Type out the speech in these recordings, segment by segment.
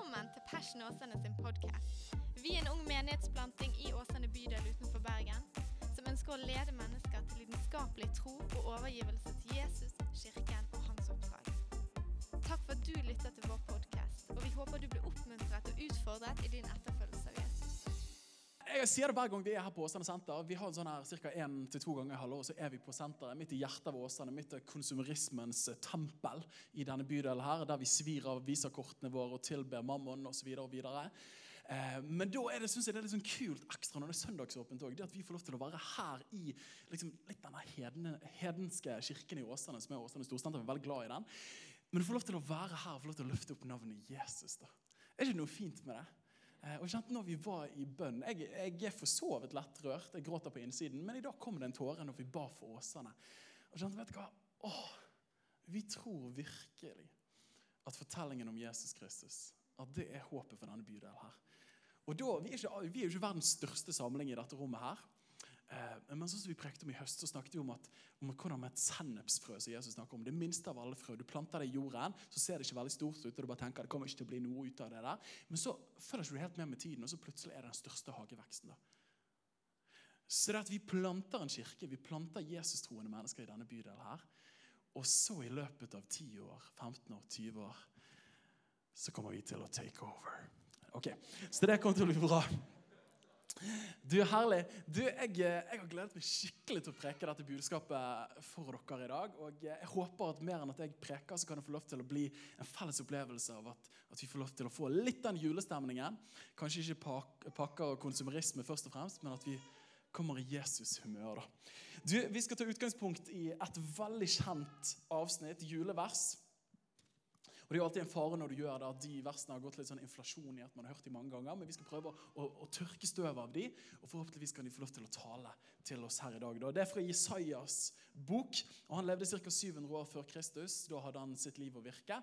Velkommen til Passion Åsane sin podkast. Vi er en ung menighetsplanting i Åsane bydel utenfor Bergen som ønsker å lede mennesker til lidenskapelig tro og overgivelse til Jesus, kirken og hans oppdrag. Takk for at du lytter til vår podkast, og vi håper du blir oppmuntret og utfordret i din etterfølgelse. Jeg sier det hver gang vi er her på Åsane senter. Vi har sånn her ca. én til to ganger i halvåret så er vi på senteret. Midt i hjertet av Åsane, midt i konsumerismens eh, tempel i denne bydelen her, der vi svir av visakortene våre og tilber mammon osv. Eh, men da er det, synes jeg det er litt sånn kult ekstra når det er søndagsåpent òg. At vi får lov til å være her i liksom, litt denne hedne, hedenske kirken i Åsane, som er Åsane Storsenter. Vi er veldig glad i den. Men du får lov til å være her og få lov til å løfte opp navnet Jesus. da. Er ikke noe fint med det? Eh, og kjente når vi var i bønn Jeg, jeg er for så vidt lettrørt, jeg gråter på innsiden, men i dag kom det en tåre når vi ba for Åsane. Og kjente, vet du hva? Åh, vi tror virkelig at fortellingen om Jesus Kristus at det er håpet for denne bydelen her. Og da, Vi er jo ikke verdens største samling i dette rommet her. Eh, men sånn som vi prekte om i høst, så snakket vi om, at, om hvordan med et sennepsfrø som Jesus snakker om. Det minste av alle frø. Du planter det i jorden, så ser det ikke veldig stort ut. og du bare tenker det kommer ikke til å bli noe ut av det der. Men så følger ikke helt med med tiden, og så plutselig er det den største hageveksten. da. Så det er at vi planter en kirke, vi planter Jesus-troende mennesker i denne bydelen her. Og så i løpet av 10 år, 15 år, 20 år, så kommer vi til å take over. Ok, Så det kommer til å bli bra. Du, herlig. Du, jeg, jeg, har gledet meg skikkelig til å preke dette budskapet for dere i dag. Og jeg håper at mer enn at jeg preker, så kan det få lov til å bli en felles opplevelse av at, at vi får lov til å få litt den julestemningen. Kanskje ikke pak, pakker og konsumerisme først og fremst, men at vi kommer i Jesus-humør. da. Du, Vi skal ta utgangspunkt i et veldig kjent avsnitt, julevers. Og Det er jo alltid en fare når du gjør det, at de versene har gått litt sånn inflasjon i at man har hørt de mange ganger. Men vi skal prøve å, å tørke støvet av de, og forhåpentligvis kan de få lov til å tale til oss her i dag. Det er fra Jesajas bok. og Han levde ca. 700 år før Kristus. Da hadde han sitt liv og virke.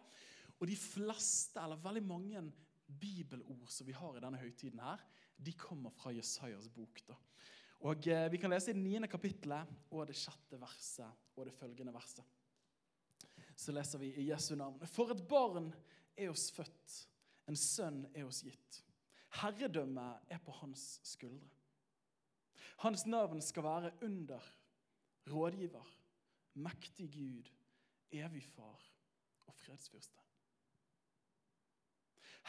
Og de fleste, eller veldig mange bibelord som vi har i denne høytiden her, de kommer fra Jesajas bok. da. Og eh, Vi kan lese i det niende kapittelet og det sjette verset og det følgende verset så leser vi i Jesu navn. For et barn er oss født, en sønn er oss gitt. Herredømmet er på hans skuldre. Hans navn skal være under, rådgiver, mektig Gud, evig far og fredsfyrste.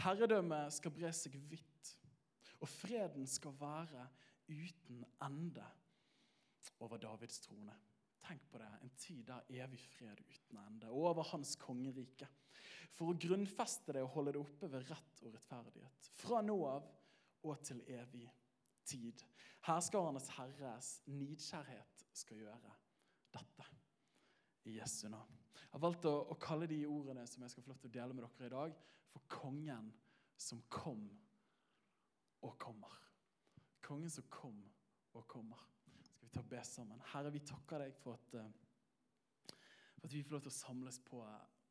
Herredømmet skal bre seg vidt, og freden skal være uten ende over Davids trone. Tenk på det, en tid der evig fred uten ende, over hans kongerike. For å grunnfeste det og holde det oppe ved rett og rettferdighet. Fra nå av og til evig tid. Herskarenes Herres nidkjærhet skal gjøre dette. I Jesu navn. Jeg har valgt å, å, kalle de ordene som jeg skal få lov til å dele med dere i dag, for kongen som kom og kommer. Kongen som kom og kommer. Skal vi ta og be sammen? Herre, vi takker deg for at, eh, for at vi får lov til å samles på,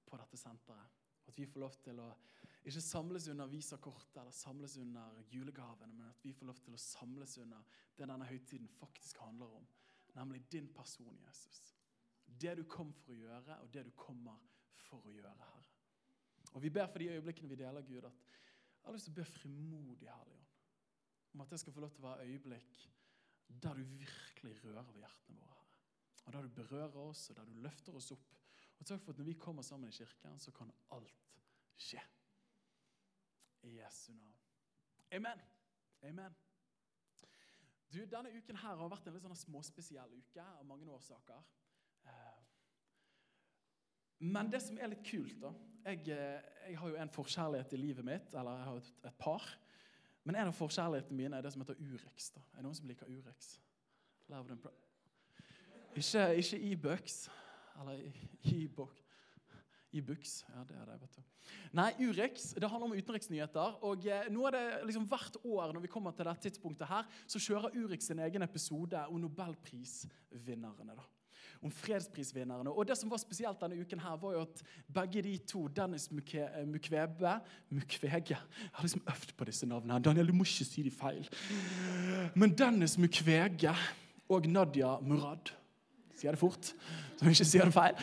på dette senteret. At vi får lov til å ikke samles under visakortet eller samles under julegavene, men at vi får lov til å samles under det denne høytiden faktisk handler om, nemlig din person, Jesus. Det du kom for å gjøre, og det du kommer for å gjøre, Herre. Og Vi ber for de øyeblikkene vi deler, Gud, at jeg har lyst til å be frimodig, Hellige Ånd, om at det skal få lov til å være øyeblikk der du virkelig rører ved hjertene våre. Herre. Og Der du berører oss, og der du løfter oss opp. Og takk for at når vi kommer sammen i kirken, så kan alt skje. I Jesu navn. Amen. Amen. Du, Denne uken her har vært en litt sånn småspesiell uke av mange årsaker. Eh, men det som er litt kult da, jeg, eh, jeg har jo en forkjærlighet i livet mitt, eller jeg har et, et par. Men en av forkjærlighetene mine er det som heter Urex. da. Er det noen som liker Urex? Ikke, ikke e-bucks eller e-book. E-books. Ja, det er det, vet du. Nei, Urex det handler om utenriksnyheter. og eh, nå er det liksom Hvert år når vi kommer til dette tidspunktet her, så kjører Urex sin egen episode om nobelprisvinnerne. da om fredsprisvinnerne. Og det som var spesielt denne uken, her var jo at begge de to, Dennis eh, Mukwebe Mukwege Jeg har liksom øvd på disse navnene. Daniel, du må ikke si de feil. Men Dennis Mukwege og Nadia Murad sier det fort, så jeg ikke sier det feil.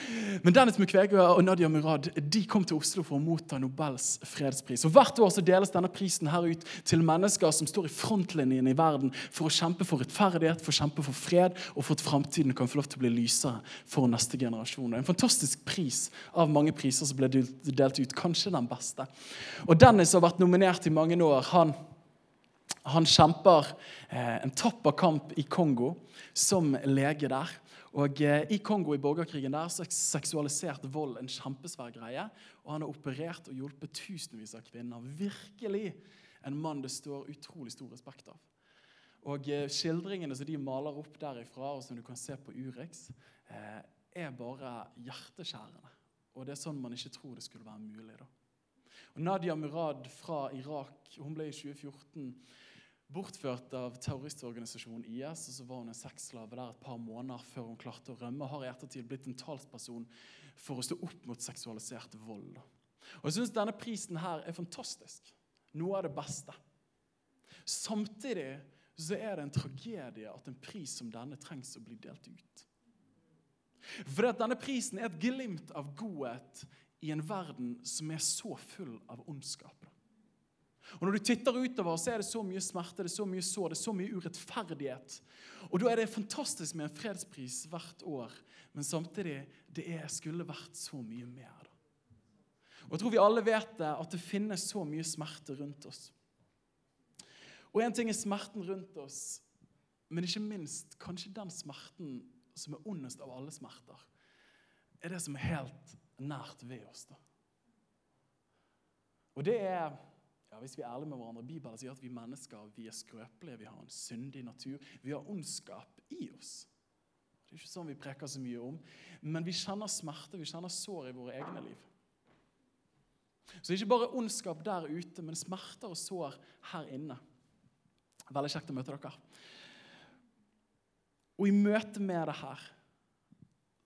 Men Dennis Mukwege og Nadia Murad de kom til Oslo for å motta Nobels fredspris. Og Hvert år så deles denne prisen her ut til mennesker som står i frontlinjen i verden for å kjempe for rettferdighet, for å kjempe for fred, og for at framtiden kan få lov til å bli lysere for neste generasjon. En fantastisk pris av mange priser som ble delt ut. Kanskje den beste. Og Dennis har vært nominert i mange år. Han han kjemper eh, en tapper kamp i Kongo som lege der. Og eh, I Kongo i borgerkrigen der så er seksualisert vold en kjempesvær greie. Og han har operert og hjulpet tusenvis av kvinner. Virkelig en mann det står utrolig stor respekt av. Og eh, Skildringene som de maler opp derifra, og som du kan se på Urix, er bare hjerteskjærende. Og det er sånn man ikke tror det skulle være mulig. da. Og Nadia Murad fra Irak hun ble i 2014 bortført av terroristorganisasjonen IS. og Så var hun en sexslave der et par måneder før hun klarte å rømme. Har i ettertid blitt en talsperson for å stå opp mot seksualisert vold. Og jeg synes Denne prisen her er fantastisk. Noe av det beste. Samtidig så er det en tragedie at en pris som denne trengs å bli delt ut. For denne prisen er et glimt av godhet i en verden som er så full av ondskap. Og Når du titter utover, så er det så mye smerte, det er så mye sår, det er så mye urettferdighet. Og Da er det fantastisk med en fredspris hvert år, men samtidig det er, skulle vært så mye mer. Da. Og Jeg tror vi alle vet det, at det finnes så mye smerte rundt oss. Og En ting er smerten rundt oss, men ikke minst kanskje den smerten som er ondest av alle smerter, er det som er helt nært ved oss. da. Og det er ja, hvis vi er ærlige med hverandre, Bibelen sier at vi mennesker vi er skrøpelige, vi har en syndig natur. Vi har ondskap i oss. Det er ikke sånn vi preker så mye om. Men vi kjenner smerte, vi kjenner sår i våre egne liv. Så ikke bare ondskap der ute, men smerter og sår her inne. Veldig kjekt å møte dere. Og i møte med det her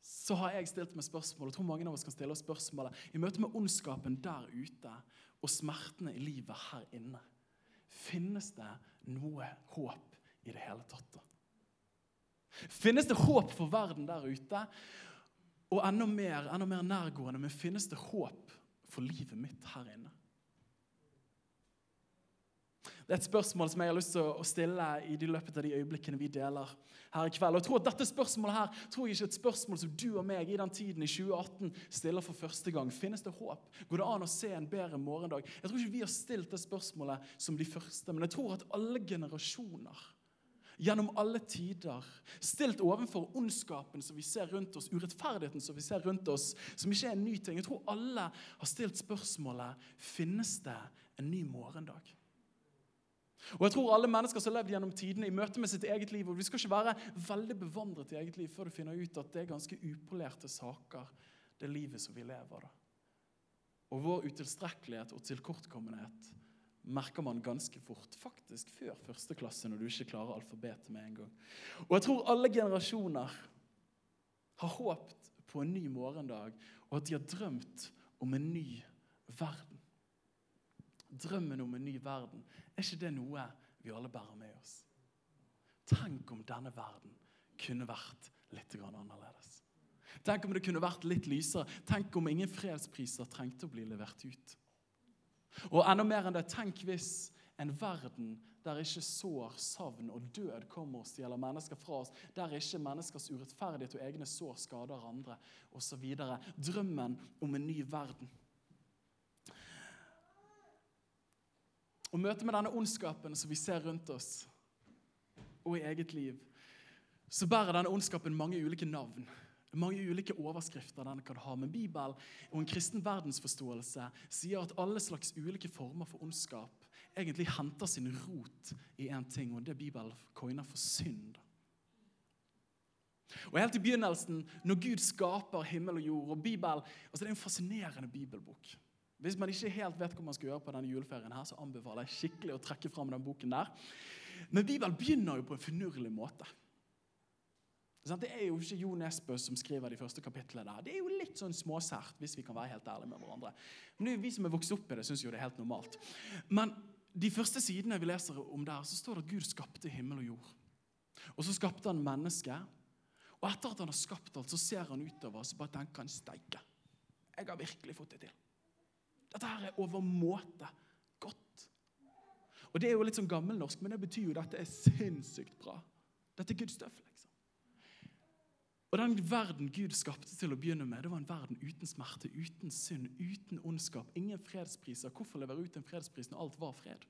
så har jeg stilt meg spørsmål, og tror mange av oss kan stille oss spørsmålet, I møte med ondskapen der ute og smertene i livet her inne, finnes det noe håp i det hele tatt? Finnes det håp for verden der ute? Og enda mer, enda mer nærgående, men finnes det håp for livet mitt her inne? Det er et spørsmål som jeg har lyst til å stille i de løpet av de øyeblikkene vi deler her i kveld. Og jeg tror at Dette spørsmålet her tror jeg ikke er et spørsmål som du og meg i den tiden i 2018 stiller for første gang. Finnes det håp? Går det an å se en bedre morgendag? Jeg tror ikke vi har stilt det spørsmålet som de første, men jeg tror at alle generasjoner gjennom alle tider, stilt overfor ondskapen som vi ser rundt oss, urettferdigheten som vi ser rundt oss, som ikke er en ny ting. Jeg tror alle har stilt spørsmålet finnes det en ny morgendag. Og jeg tror alle mennesker som har levd gjennom tidene i møte med sitt eget liv, og Vi skal ikke være veldig bevandret i eget liv før du finner ut at det er ganske upolerte saker, det livet som vi lever. da. Og vår utilstrekkelighet og tilkortkommenhet merker man ganske fort. Faktisk før første klasse, når du ikke klarer alfabetet med en gang. Og jeg tror alle generasjoner har håpt på en ny morgendag, og at de har drømt om en ny verden. Drømmen om en ny verden er ikke det noe vi alle bærer med oss? Tenk om denne verden kunne vært litt annerledes. Tenk om det kunne vært litt lysere. Tenk om ingen fredspriser trengte å bli levert ut. Og enda mer enn det, tenk hvis en verden der ikke sår, savn og død kommer og stjeler mennesker fra oss, der ikke menneskers urettferdighet og egne sår skader andre, osv. Drømmen om en ny verden. Og møte med denne ondskapen som vi ser rundt oss og i eget liv, så bærer denne ondskapen mange ulike navn. Mange ulike overskrifter den kan ha. Men Bibelen og en kristen verdensforståelse sier at alle slags ulike former for ondskap egentlig henter sin rot i én ting, og det Bibelen coiner for synd. Og Helt i begynnelsen, når Gud skaper himmel og jord og Bibel, altså Det er en fascinerende bibelbok. Hvis man ikke helt vet hva man skal gjøre på denne juleferien, her, så anbefaler jeg skikkelig å trekke fram den boken der. Men Bibelen begynner jo på en finurlig måte. Det er jo ikke Jo Nesbø som skriver de første kapitlene der. Det er jo litt sånn småsært, hvis vi kan være helt ærlige med hverandre. Men vi som er vokst opp i det, syns jo det er helt normalt. Men de første sidene vi leser om der, så står det at Gud skapte himmel og jord. Og så skapte han mennesket. Og etter at han har skapt alt, så ser han utover og så bare tenker han, steike. Jeg har virkelig fått det til. Dette her er overmåte godt. Og Det er jo litt sånn gammelnorsk, men det betyr jo at dette er sinnssykt bra. Dette er Guds stuff, liksom. Og Den verden Gud skapte til å begynne med, det var en verden uten smerte, uten synd, uten ondskap. Ingen fredspriser. Hvorfor levere ut en fredspris når alt var fred?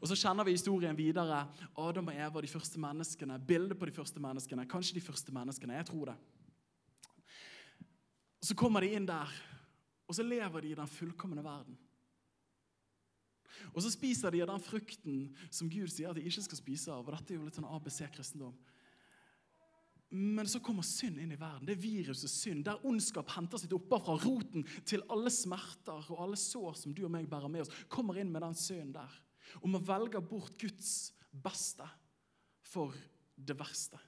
Og Så kjenner vi historien videre. Adam og Eva, de første menneskene. Bildet på de første menneskene. Kanskje de første menneskene. Jeg tror det. Og Så kommer de inn der, og så lever de i den fullkomne verden. Og så spiser de av den frukten som Gud sier at de ikke skal spise av. og Dette er jo litt sånn ABC-kristendom. Men så kommer synd inn i verden. Det er viruset synd, der ondskap henter sitt opphav fra roten til alle smerter og alle sår som du og meg bærer med oss, kommer inn med den synden der. Og man velger bort Guds beste for det verste.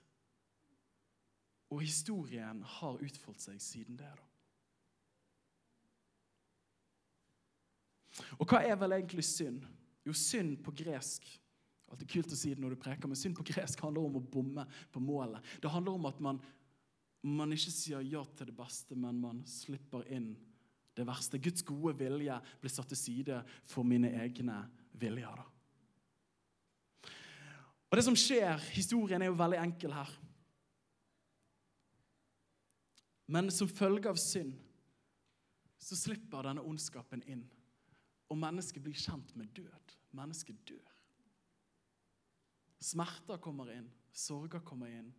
Og historien har utfoldt seg siden det. da. Og hva er vel egentlig synd? Jo, synd på gresk Alt er kult å si det når du preker, men synd på gresk handler om å bomme på målet. Det handler om at man, man ikke sier ja til det beste, men man slipper inn det verste. Guds gode vilje blir satt til side for mine egne viljer. da. Og det som skjer, Historien er jo veldig enkel her. Men som følge av synd så slipper denne ondskapen inn. Og mennesket blir kjent med død. Mennesket dør. Smerter kommer inn, sorger kommer inn,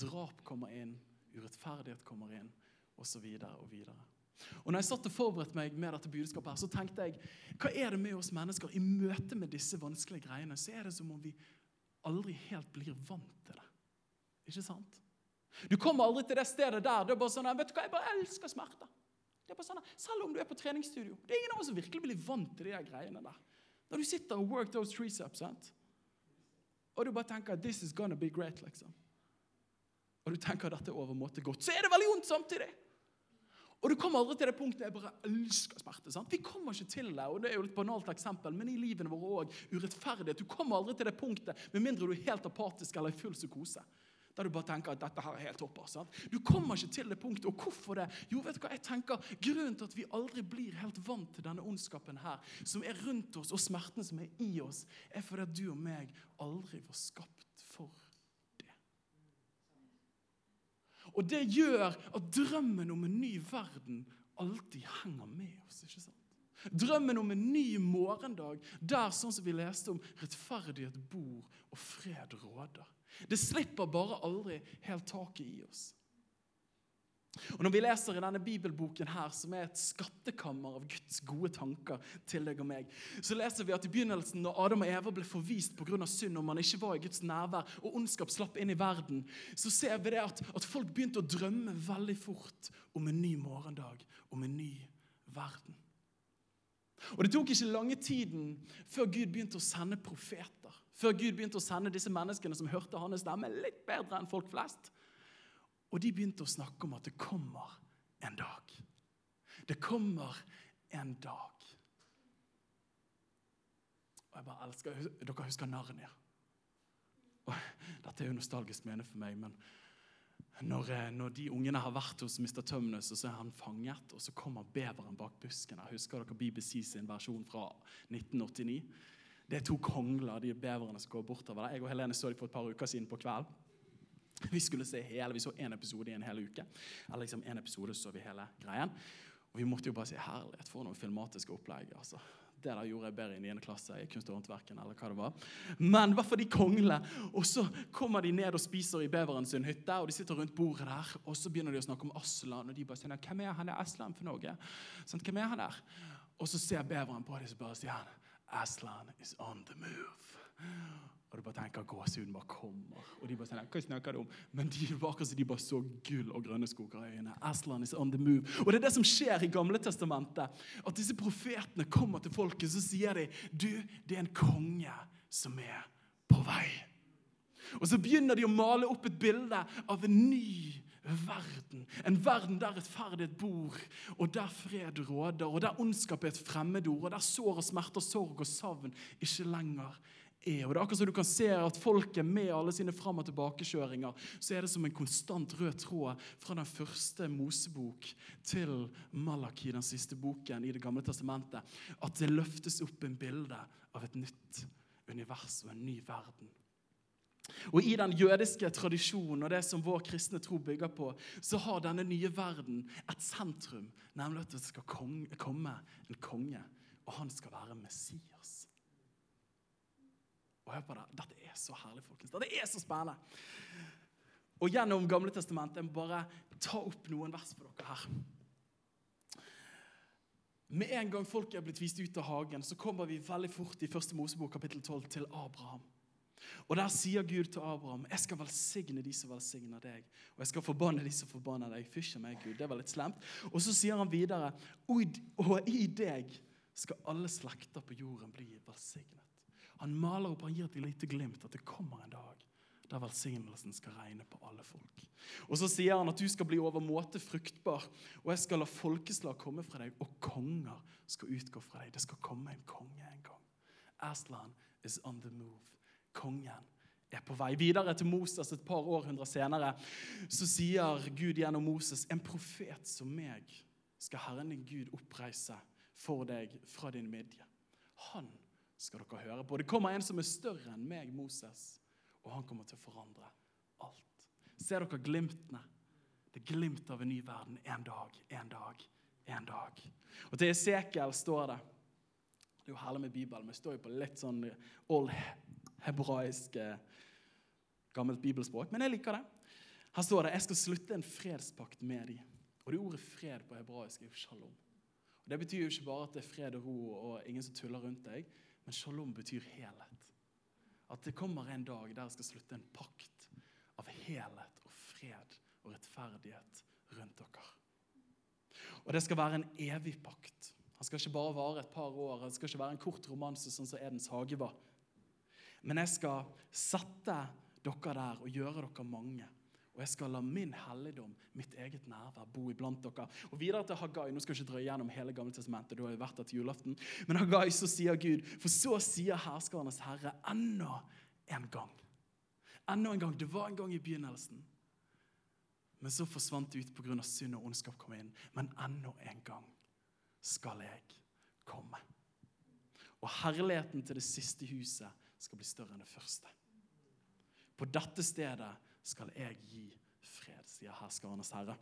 drap kommer inn, urettferdighet kommer inn, osv. Og, videre. og når jeg satt og forberedte meg med dette budskapet, her, så tenkte jeg hva er det med oss mennesker i møte med disse vanskelige greiene? Så er det som om vi aldri helt blir vant til det. Ikke sant? Du kommer aldri til det stedet der det er bare sånn, vet du hva, jeg bare elsker smerte. Det er bare sånn, Selv om du er på treningsstudio. Det er ingen av oss som virkelig blir vant til de der greiene der. Når du sitter og work those triceps, sant? og du bare tenker 'this is gonna be great', liksom. Og du tenker at dette er overmåte godt, så er det veldig vondt samtidig. Og du kommer aldri til det punktet jeg bare elsker smerte. sant? Vi kommer ikke til det, og det er jo et banalt eksempel, men i livene våre òg. Urettferdighet. Du kommer aldri til det punktet med mindre du er helt apatisk eller i full psykose. Der du bare tenker at dette her er helt topp. Sant? Du kommer ikke til det punktet. Og hvorfor det? Jo, vet du hva jeg tenker? Grunnen til at vi aldri blir helt vant til denne ondskapen her, som er rundt oss, og smerten som er i oss, er fordi at du og meg aldri var skapt for det. Og det gjør at drømmen om en ny verden alltid henger med oss. ikke sant? Drømmen om en ny morgendag der sånn som vi leste om, rettferdighet bor og fred råder. Det slipper bare aldri helt taket i oss. Og Når vi leser i denne bibelboken, her, som er et skattekammer av Guds gode tanker til deg og meg, så leser vi at i begynnelsen, når Adam og Eva ble forvist pga. synd, og man ikke var i Guds nærvær, og ondskap slapp inn i verden, så ser vi det at, at folk begynte å drømme veldig fort om en ny morgendag, om en ny verden. Og Det tok ikke lange tiden før Gud begynte å sende profeter. Før Gud begynte å sende disse menneskene som hørte hans stemme, litt bedre enn folk flest. Og de begynte å snakke om at det kommer en dag. Det kommer en dag. Og jeg bare elsker, Dere husker Narnia? Dette er jo nostalgisk mene for meg, men når, eh, når, de ungene har vært hos Mr. Tømnes, og så er han fanget, og så kommer beveren bak busken. Husker dere BBC sin versjon fra 1989? Det er to kongler, de beverne som går bortover der. Jeg og Helene så dem for et par uker siden på kveld. Vi skulle se hele, vi så én episode i en hel uke. Eller liksom en episode så vi hele greien. Og vi måtte jo bare si herlighet for noen filmatiske opplegg. altså. Det der gjorde jeg bedre i 9. klasse i kunst og håndverken. eller hva det var. Men hva for de kongler? Og så kommer de ned og spiser i beveren sin hytte, og de sitter rundt bordet der, og så begynner de å snakke om Aslan, og de bare sier hvem er han er Aslan for noe? Sånn, hvem er han der? Og så ser beveren på dem og bare sier han, Aslan is on the move. Og du bare tenker gåsehuden bare kommer. Og de bare sier, hva snakker du om? Men de var de bare så gull og grønne skoger i øynene. Aslan is on the move. Og det er det som skjer i Gamle Testamentet. At disse profetene kommer til folket, så sier de du, det er en konge som er på vei. Og så begynner de å male opp et bilde av en ny verden. En verden der rettferdighet bor, og der fred råder, og der ondskap er et fremmedord, og der sår og smerter, sorg og savn ikke lenger er. Og det er akkurat som du kan se at folket med alle sine fram- og tilbakekjøringer, så er det som en konstant rød tråd fra den første Mosebok til Malaki, den siste boken i Det gamle testamentet, at det løftes opp en bilde av et nytt univers og en ny verden. Og I den jødiske tradisjonen og det som vår kristne tro bygger på, så har denne nye verden et sentrum, nemlig at det skal komme en konge, og han skal være Messias. Og hør på det. Dette er så herlig, folkens. Dette er så spennende. Og gjennom Gamle testamentet, jeg må bare ta opp noen vers for dere her. Med en gang folk er blitt vist ut av hagen, så kommer vi veldig fort i første Mosebok kapittel 12 til Abraham. Og Der sier Gud til Abraham jeg skal velsigne de som velsigner deg, og jeg skal forbanne de som forbanner deg. Fysj meg, Gud. Det var litt slemt. Og så sier han videre og i deg skal alle slekter på jorden bli velsignet. Han maler opp, han gir et lite glimt at det kommer en dag der velsignelsen skal regne på alle folk. Og Så sier han at du skal bli overmåte fruktbar, og jeg skal la folkeslag komme fra deg, og konger skal utgå fra deg. Det skal komme en konge en gang. Aslan is on the move. Kongen er på vei. Videre til Moses et par århundrer senere så sier Gud gjennom Moses en profet som meg skal Herren din Gud oppreise for deg fra din midje. Han skal dere høre på. Det kommer en som er større enn meg, Moses, og han kommer til å forandre alt. Ser dere glimtene? Det er glimt av en ny verden. En dag, en dag, en dag. Og til Esekiel står det Det er jo herlig med Bibelen, men det står jo på litt sånn old hebraisk eh, gammelt bibelspråk. Men jeg liker det. Her står det jeg skal slutte en fredspakt med dem. Og det ordet fred på hebraisk er jo shalom. Og Det betyr jo ikke bare at det er fred og ro og ingen som tuller rundt deg. Men shalom betyr helhet. At det kommer en dag der jeg skal slutte en pakt av helhet og fred og rettferdighet rundt dere. Og det skal være en evig pakt. Han skal ikke bare vare et par år. Det skal ikke være en kort romanse sånn som Edens hage var. Men jeg skal sette dere der og gjøre dere mange og jeg skal la min helligdom, mitt eget nærvær, bo iblant dere. Og videre til Hagai. Nå skal jeg ikke dra gjennom hele Gamle testamentet, da har jeg vært der til julaften. Men Hagai så sier Gud, for så sier herskernes herre enda en gang. Enda en gang. Det var en gang i begynnelsen. Men så forsvant det ut pga. synd og ondskap kom inn. Men enda en gang skal jeg komme. Og herligheten til det siste huset skal bli større enn det første. På dette stedet skal jeg gi fred, sier herskarenes herre.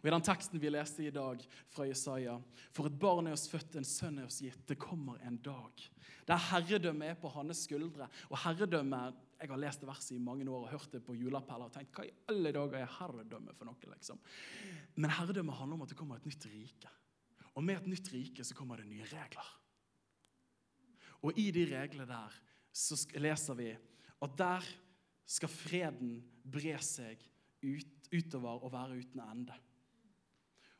Og I den teksten vi leste i dag fra Jesaja, for et barn er oss født, en sønn er oss gitt, det kommer en dag. Der herredømmet er på hans skuldre. Og herredømmet, Jeg har lest det verset i mange år og hørt det på juleappeller og tenkt hva i alle dager er herredømme for noe? liksom? Men herredømmet handler om at det kommer et nytt rike. Og med et nytt rike så kommer det nye regler. Og i de reglene der så leser vi at der skal freden bre seg ut, utover og være uten ende.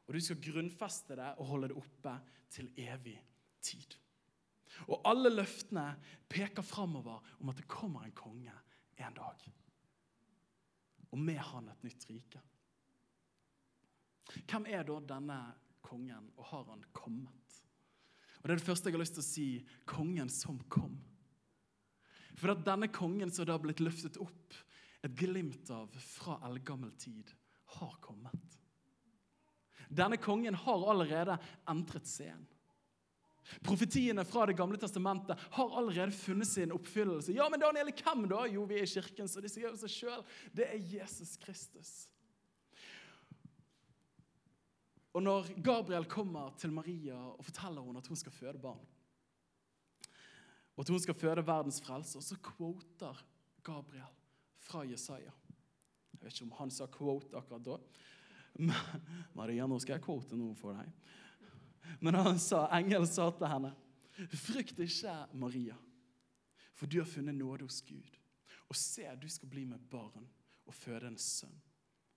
Og du skal grunnfeste det og holde det oppe til evig tid. Og alle løftene peker framover om at det kommer en konge en dag. Og med han et nytt rike. Hvem er da denne kongen, og har han kommet? Og Det er det første jeg har lyst til å si. Kongen som kom. For at denne kongen som da har blitt løftet opp et glimt av fra eldgammel tid, har kommet. Denne kongen har allerede entret scenen. Profetiene fra Det gamle testamentet har allerede funnet sin oppfyllelse. Ja, men Daniel, hvem da? Jo, vi er i kirken, så de sier jo seg sjøl. Det er Jesus Kristus. Og når Gabriel kommer til Maria og forteller henne at hun skal føde barn, og at hun skal føde verdens frelser, så quoter Gabriel fra Jesaja. Jeg vet ikke om han sa 'quote' akkurat da. Maria, nå skal jeg quote noe for deg. Men han sa, engelen sa til henne, 'Frykt ikke, Maria, for du har funnet nåde hos Gud.' 'Og se, du skal bli med barn og føde en sønn.'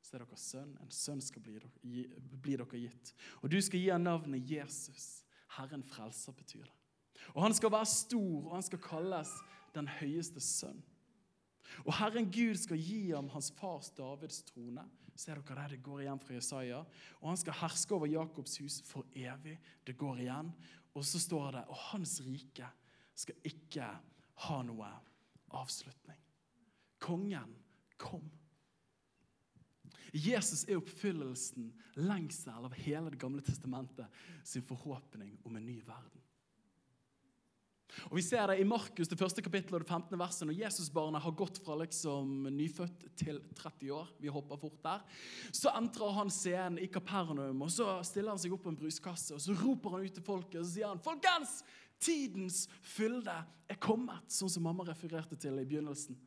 Så er dere sønn, en sønn skal bli bli dere gitt. Og du skal gi ham navnet Jesus. Herren frelser, betyr det. Og han skal være stor, og han skal kalles den høyeste sønn. Og Herren Gud skal gi ham hans fars Davids trone. Ser dere det? Det går igjen fra Jesaja. Og han skal herske over Jakobs hus for evig. Det går igjen. Og så står det og hans rike skal ikke ha noe avslutning. Kongen kom. Jesus er oppfyllelsen, lengsel av hele Det gamle testamentet sin forhåpning om en ny verden. Og Vi ser det i Markus det første kapittelet og det 15. verset. Når Jesusbarnet har gått fra liksom nyfødt til 30 år, vi hopper fort der, så entrer han scenen i Kapernaum, og så stiller han seg opp på en bruskasse og så roper han ut til folket og så sier han, folkens, tidens fylde er kommet, sånn som mamma refererte til i begynnelsen.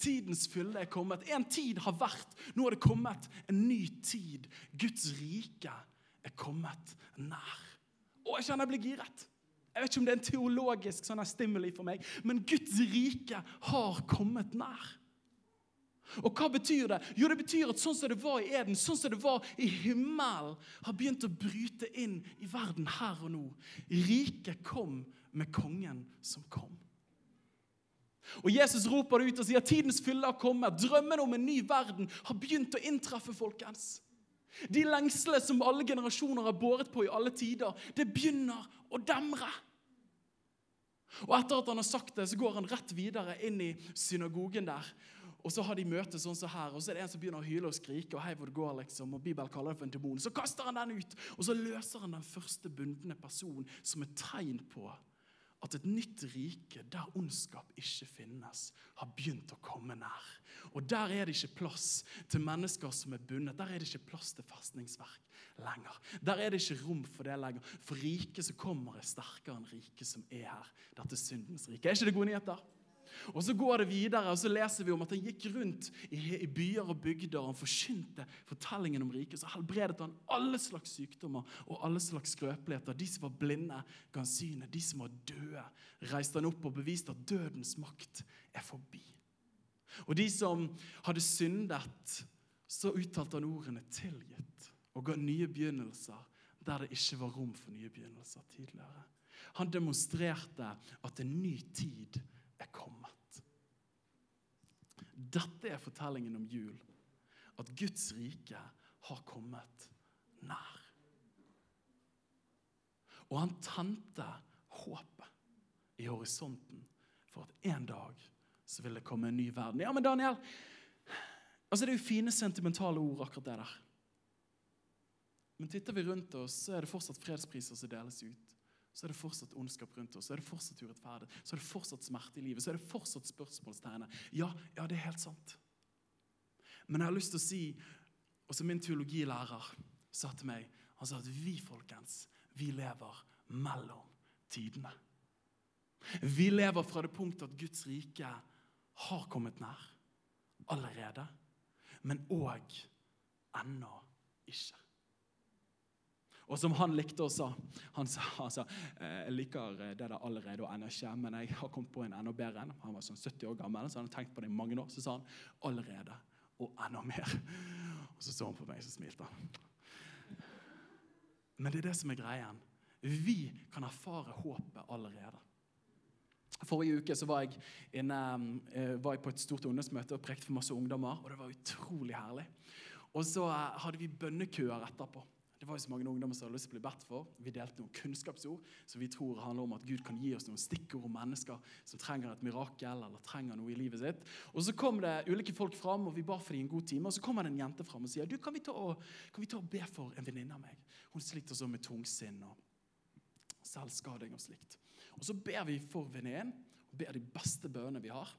Tidens fylde er kommet. En tid har vært. Nå er det kommet en ny tid. Guds rike er kommet nær. Å, jeg kjenner jeg blir giret. Jeg vet ikke om det er en teologisk sånn stimuli for meg, men Guds rike har kommet nær. Og hva betyr det? Jo, det betyr at sånn som det var i Eden, sånn som det var i himmelen, har begynt å bryte inn i verden her og nå. Riket kom med kongen som kom. Og Jesus roper det ut og sier tidens fylle har kommet. Drømmen om en ny verden har begynt å inntreffe, folkens. De lengslene som alle generasjoner har båret på i alle tider, det begynner å demre. Og Etter at han har sagt det, så går han rett videre inn i synagogen der. Og så har de møte sånn som her, og så er det en som begynner å hyle og skrike. og hei hvor det går liksom, og Bibelen kaller det for en demon. Så kaster han den ut, og så løser han den første bundne personen som et tegn på at et nytt rike der ondskap ikke finnes, har begynt å komme nær. Og Der er det ikke plass til mennesker som er bundet. Der er det ikke plass til festningsverk lenger. Der er det ikke rom for det lenger. For riket som kommer, er sterkere enn riket som er her. Dette syndens rike. Er ikke det gode nyheter? Og Så går det videre, og så leser vi om at han gikk rundt i, byer og bygder. og Han forkynte fortellingen om riket. Så helbredet han alle slags sykdommer og alle slags skrøpeligheter. De som var blinde, ga han synet. De som var døde, reiste han opp og beviste at dødens makt er forbi. Og de som hadde syndet, så uttalte han ordene 'tilgitt' og ga nye begynnelser der det ikke var rom for nye begynnelser tidligere. Han demonstrerte at en ny tid er kommet. Dette er fortellingen om jul. At Guds rike har kommet nær. Og han tente håpet i horisonten for at en dag så vil det komme en ny verden. Ja, men Daniel, altså Det er jo fine, sentimentale ord, akkurat det der. Men titter vi rundt oss, så er det fortsatt fredspriser som deles ut så er det fortsatt ondskap rundt oss, så er det fortsatt urettferdighet, så er det fortsatt smerte i livet, så er det fortsatt spørsmålstegnet. Ja, ja, det er helt sant. Men jeg har lyst til å si, og som min teologilærer sa til meg, han sa at vi, folkens, vi lever mellom tidene. Vi lever fra det punktet at Guds rike har kommet nær allerede, men òg ennå ikke. Og som han likte å sa Han sa altså, jeg liker det der allerede og ennå ikke, men jeg har kommet på en enda bedre en. Han var sånn 70 år gammel, så han hadde tenkt på det i mange år. Så sa han allerede og enda mer. Og så så han på meg, så smilte han. Men det er det som er greien. Vi kan erfare håpet allerede. Forrige uke så var jeg, inne, eh, var jeg på et stort ungdomsmøte og prekte for masse ungdommer. og Det var utrolig herlig. Og så eh, hadde vi bønnekøer etterpå. Det var jo så mange ungdommer som hadde lyst til å bli bedt for. Vi delte noen kunnskapsord som vi tror handler om at Gud kan gi oss noen stikkord om mennesker som trenger et mirakel eller trenger noe i livet sitt. Og Så kom det ulike folk fram, og vi ba for dem en god time. Og så kommer det en jente fram og sier du, kan vi ta og, vi ta og be for en venninne av meg. Hun sliter så med tungsinn og selvskading og slikt. Og Så ber vi for venninnen, og ber de beste bønnene vi har.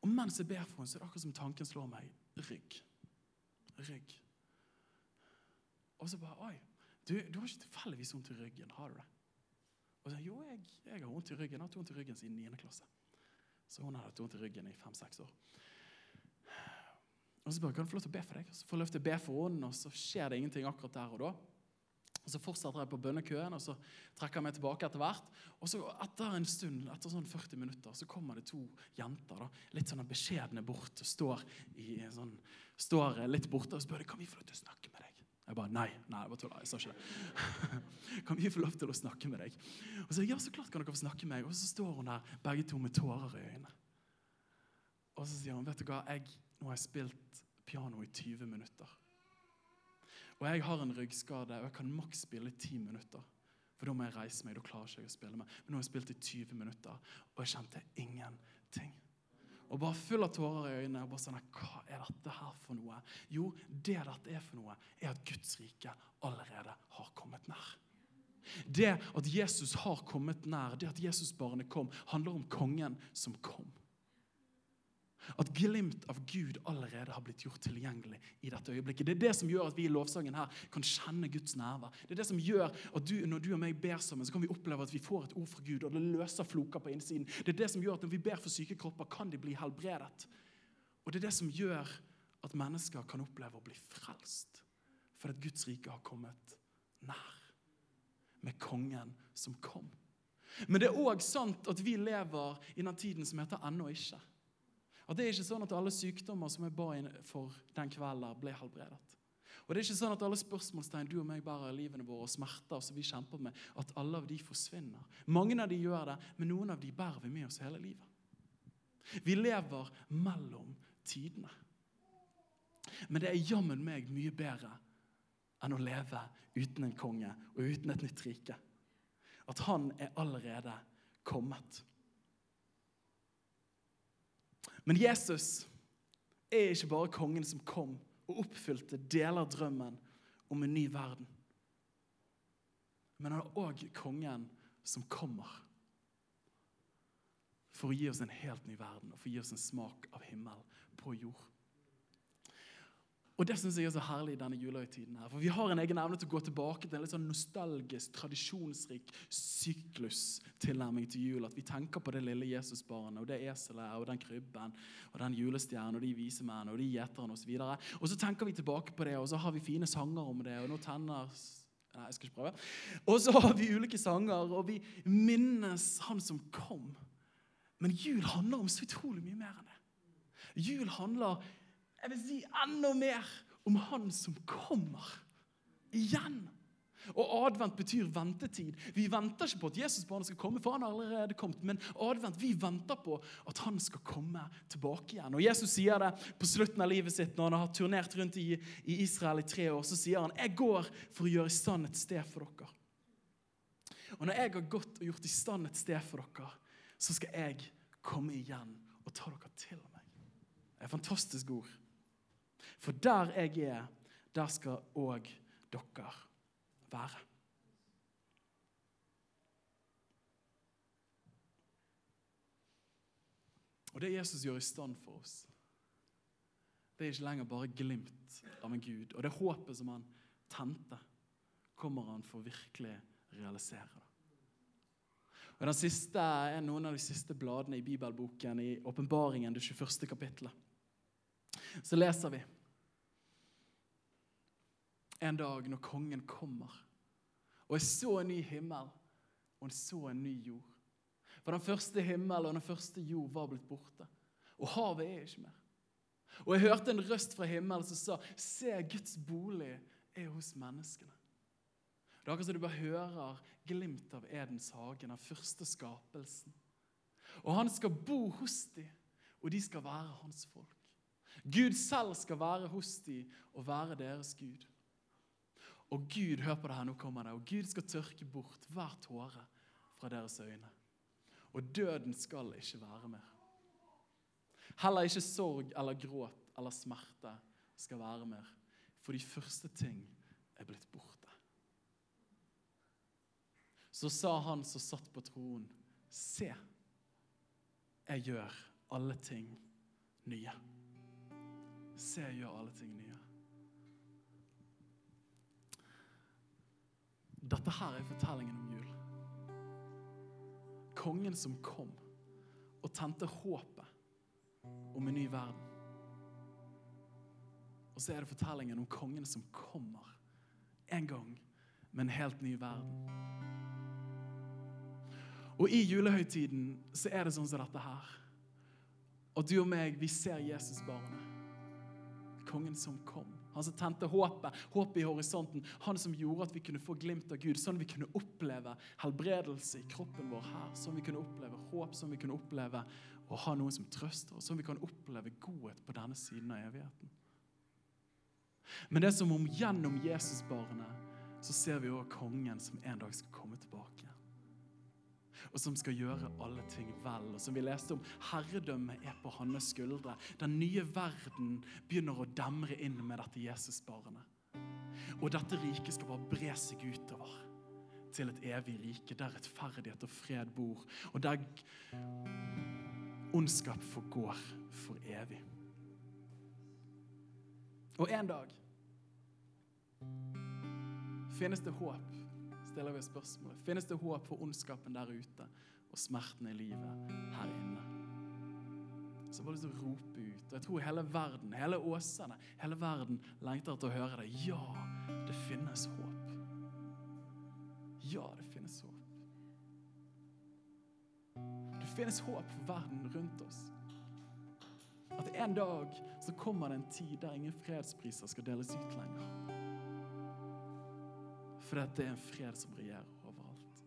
Og mens jeg ber for henne, så er det akkurat som tanken slår meg. Rygg. Rygg. Og så bare Oi, du, du har ikke tilfeldigvis vondt i ryggen, har du det? Og så, Jo, jeg, jeg har vondt i ryggen. Jeg har hatt vondt i ryggen siden 9. klasse. Så hun har hatt vondt i ryggen i fem-seks år. Og så bare, kan du få lov til å be for deg? Så får jeg lov til å be for henne, og så skjer det ingenting akkurat der og da. Og Så fortsetter jeg på bønnekøen, og så trekker jeg meg tilbake etter hvert. Og så etter en stund, etter sånn 40 minutter, så kommer det to jenter. da, Litt sånn beskjedne bort. Står, i, sånn, står litt borte og spør kan vi få lov til å snakke med deg. Jeg bare Nei, nei, jeg bare tuller. Jeg sa ikke det. Kan vi få lov til å snakke med deg? Og så ja, så klart kan dere få snakke med meg. Og så står hun der, begge to med tårer i øynene. Og så sier hun, vet du hva, jeg, nå har jeg spilt piano i 20 minutter. Og jeg har en ryggskade, og jeg kan maks spille i 10 minutter. For da må jeg reise meg. Da klarer ikke jeg å spille med. Men nå har jeg spilt i 20 minutter, og jeg kjente ingenting. Og bare full av tårer i øynene. og bare sånn, Hva er dette her for noe? Jo, det dette er for noe, er at Guds rike allerede har kommet nær. Det at Jesus har kommet nær, det at Jesusbarnet kom, handler om kongen som kom. At glimt av Gud allerede har blitt gjort tilgjengelig i dette øyeblikket. Det er det som gjør at vi i lovsangen her kan kjenne Guds nærvær. Det er det som gjør at du, når du og meg ber sammen, så kan vi oppleve at vi får et ord fra Gud, og det løser floker på innsiden. Det er det som gjør at når vi ber for syke kropper, kan de bli helbredet. Og det er det som gjør at mennesker kan oppleve å bli frelst. For at Guds rike har kommet nær. Med kongen som kom. Men det er òg sant at vi lever i den tiden som heter ennå ikke. At det er ikke sånn at alle sykdommer som jeg ba inn for den kvelden, ble helbredet. Og det er ikke sånn at alle spørsmålstegn du og meg bærer i livene våre, og smerter som vi kjemper med, at alle av de forsvinner. Mange av de gjør det, men noen av de bærer vi med oss hele livet. Vi lever mellom tidene. Men det er jammen meg mye bedre enn å leve uten en konge og uten et nytt rike. At han er allerede kommet. Men Jesus er ikke bare kongen som kom og oppfylte deler av drømmen om en ny verden. Men han er òg kongen som kommer for å gi oss en helt ny verden og for å gi oss en smak av himmel på jord. Og Det synes jeg er så herlig i denne julehøytiden. her. For Vi har en egen evne til å gå tilbake til en litt sånn nostalgisk, tradisjonsrik syklustilnærming til jul. At vi tenker på det lille Jesusbarnet og det eselet og den krybben og den julestjernen og de vise menn og de gjeterne osv. Og, og så tenker vi tilbake på det, og så har vi fine sanger om det. og nå tenner... Nei, jeg skal ikke prøve. Og så har vi ulike sanger, og vi minnes han som kom. Men jul handler om så utrolig mye mer enn det. Jul handler jeg vil si enda mer om Han som kommer igjen. Og Advent betyr ventetid. Vi venter ikke på at Jesusbarnet skal komme, for han har allerede kommet. Men advent, vi venter på at han skal komme tilbake igjen. Og Jesus sier det på slutten av livet sitt når han har turnert rundt i Israel i tre år. Så sier han, 'Jeg går for å gjøre i stand et sted for dere'. Og når jeg har gått og gjort i stand et sted for dere, så skal jeg komme igjen og ta dere til meg. Det er fantastisk ord. For der jeg er, der skal òg dere være. Og Det Jesus gjør i stand for oss, det er ikke lenger bare glimt av en Gud. Og det håpet som han tente, kommer han for virkelig realisere. Og den siste er Noen av de siste bladene i bibelboken, i Åpenbaringen, det 21. kapittelet. Så leser vi en dag når kongen kommer. Og jeg så en ny himmel og jeg så en ny jord. For den første himmel og den første jord var blitt borte. Og havet er ikke mer. Og jeg hørte en røst fra himmelen som sa, se, Guds bolig er hos menneskene. Det er akkurat som du bare hører glimt av Edens hage, den første skapelsen. Og han skal bo hos dem, og de skal være hans folk. Gud selv skal være hos dem og være deres Gud. Og Gud, hør på det her, nå kommer det, og Gud skal tørke bort hver tåre fra deres øyne. Og døden skal ikke være mer. Heller ikke sorg eller gråt eller smerte skal være mer. For de første ting er blitt borte. Så sa han som satt på troen, se, jeg gjør alle ting nye. Se, jeg gjør alle ting nye. Dette her er fortellingen om jul. Kongen som kom og tente håpet om en ny verden. Og så er det fortellingen om kongen som kommer en gang med en helt ny verden. Og i julehøytiden så er det sånn som dette her. Og du og meg, vi ser Jesusbarnet. Kongen som kom. Han som tente håpet, håpet i horisonten. Han som gjorde at vi kunne få glimt av Gud, sånn vi kunne oppleve helbredelse i kroppen vår her. Sånn vi kunne oppleve håp, sånn vi kunne oppleve å ha noen som trøster oss. Sånn vi kan oppleve godhet på denne siden av evigheten. Men det er som om gjennom Jesusbarnet så ser vi òg kongen som en dag skal komme tilbake. Og som skal gjøre alle ting vel. Og som vi leste om, herredømmet er på hans skuldre. Den nye verden begynner å demre inn med dette Jesusbarnet. Og dette riket skal bare bre seg utover til et evig rike der rettferdighet og fred bor, og der ondskap forgår for evig. Og en dag finnes det håp, stiller vi spørsmålet. Finnes det håp for ondskapen der ute og smerten i livet her inne? Så bare lyst til å rope ut. Og jeg tror hele verden, hele Åsane, hele verden lengter etter å høre det. Ja, det finnes håp. Ja, det finnes håp. Det finnes håp for verden rundt oss. At en dag så kommer det en tid der ingen fredspriser skal deles ut lenger. For det er en fred som regjerer overalt.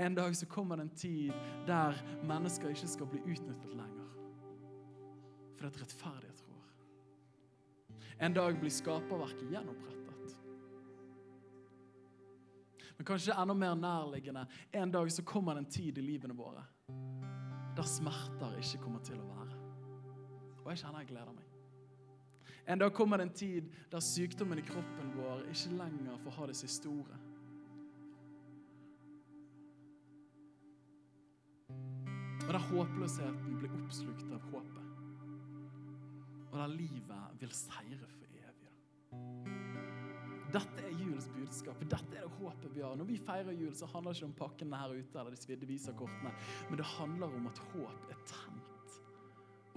En dag så kommer det en tid der mennesker ikke skal bli utnyttet lenger. For det er rettferdighet rår. En dag blir skaperverket gjenopprettet. Men kanskje enda mer nærliggende, en dag så kommer det en tid i livene våre der smerter ikke kommer til å være. Og jeg kjenner jeg gleder meg. En dag kommer det en tid der sykdommen i kroppen vår ikke lenger får ha det siste ordet. Og der håpløsheten blir oppslukt av håpet. Og der livet vil seire for evig. Dette er julens budskap. Dette er det håpet vi har. Når vi feirer jul, så handler det ikke om pakkene her ute eller de svidde visakortene, men det handler om at håp er tent.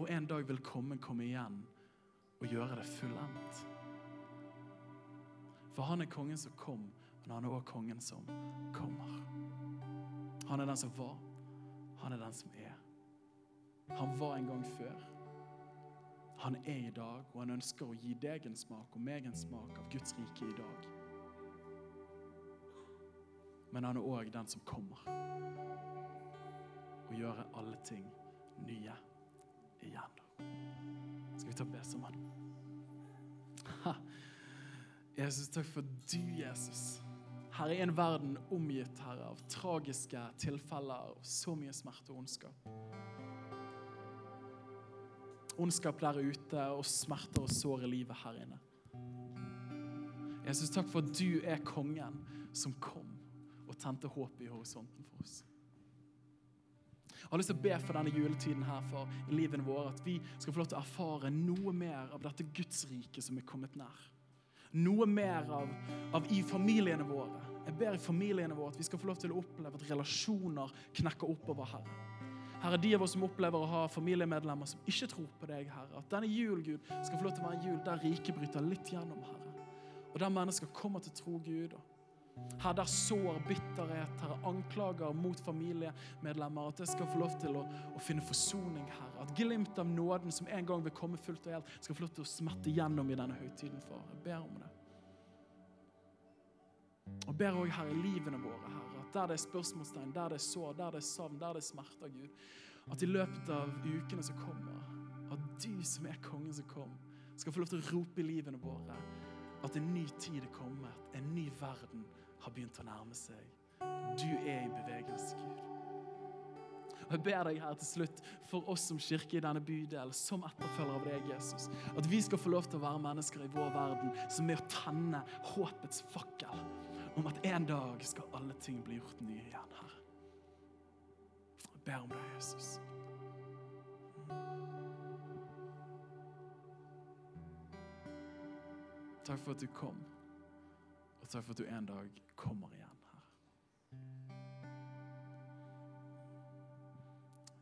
Og en dag vil komme komme igjen og gjøre det fullendt. For han er kongen som kom, men han er òg kongen som kommer. Han er den som var, han er den som er. Han var en gang før. Han er i dag, og han ønsker å gi deg en smak og meg en smak av Guds rike i dag. Men han er òg den som kommer og gjøre alle ting nye igjen. Skal vi ta be sammen? Jesus, takk for du, Jesus. Her er en verden omgitt herre, av tragiske tilfeller og så mye smerte og ondskap. Ondskap der ute og smerter og sår i livet her inne. Jesus, takk for at du er kongen som kom og tente håp i horisonten for oss. Jeg har lyst til å be for denne juletiden her for i livene våre at vi skal få lov til å erfare noe mer av dette Guds rike som er kommet nær. Noe mer av, av i familiene våre. Jeg ber i familiene våre at vi skal få lov til å oppleve at relasjoner knekker oppover Herre. Herre, de av oss som opplever å ha familiemedlemmer som ikke tror på deg, Herre. At denne jul, Gud, skal få lov til å være en jul der riket bryter litt gjennom, Herre. Og der mennesker kommer til å tro Gud. Og her der sår, bitterhet, her anklager mot familiemedlemmer. At jeg skal få lov til å, å, finne forsoning, Herre. At glimt av nåden som en gang vil komme fullt og helt, skal få lov til å smette gjennom i denne høytiden, far. Jeg ber om det. Og ber òg, Herre, i livene våre, Herre, at der det er spørsmålstegn, der det er sår, der det er savn, der det er smerter, Gud, at i løpet av ukene som kommer, at du som er kongen som kom, skal få lov til å rope i livene våre at en ny tid er kommet, en ny verden har begynt å nærme seg. Du er i bevegelse, Gud. Og Jeg ber deg her til slutt for oss som kirke i denne bydel, som etterfølger av deg, Jesus, at vi skal få lov til å være mennesker i vår verden som er å tenne håpets fakkel om at en dag skal alle ting bli gjort nye igjen, Herre. Jeg ber om deg, Jesus. Takk for at du kom. Takk for at du en dag kommer igjen her.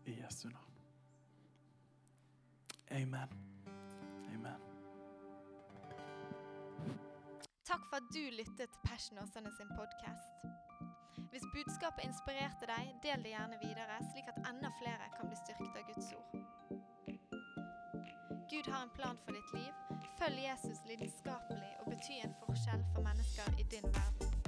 I Jesu navn. Amen. Amen. Takk for at du lyttet til Passion Åsane sin podkast. Hvis budskapet inspirerte deg, del det gjerne videre, slik at enda flere kan bli styrket av Guds ord. Gud har en plan for ditt liv. Følg Jesus lidenskapelig og bety en forskjell for mennesker i din verden.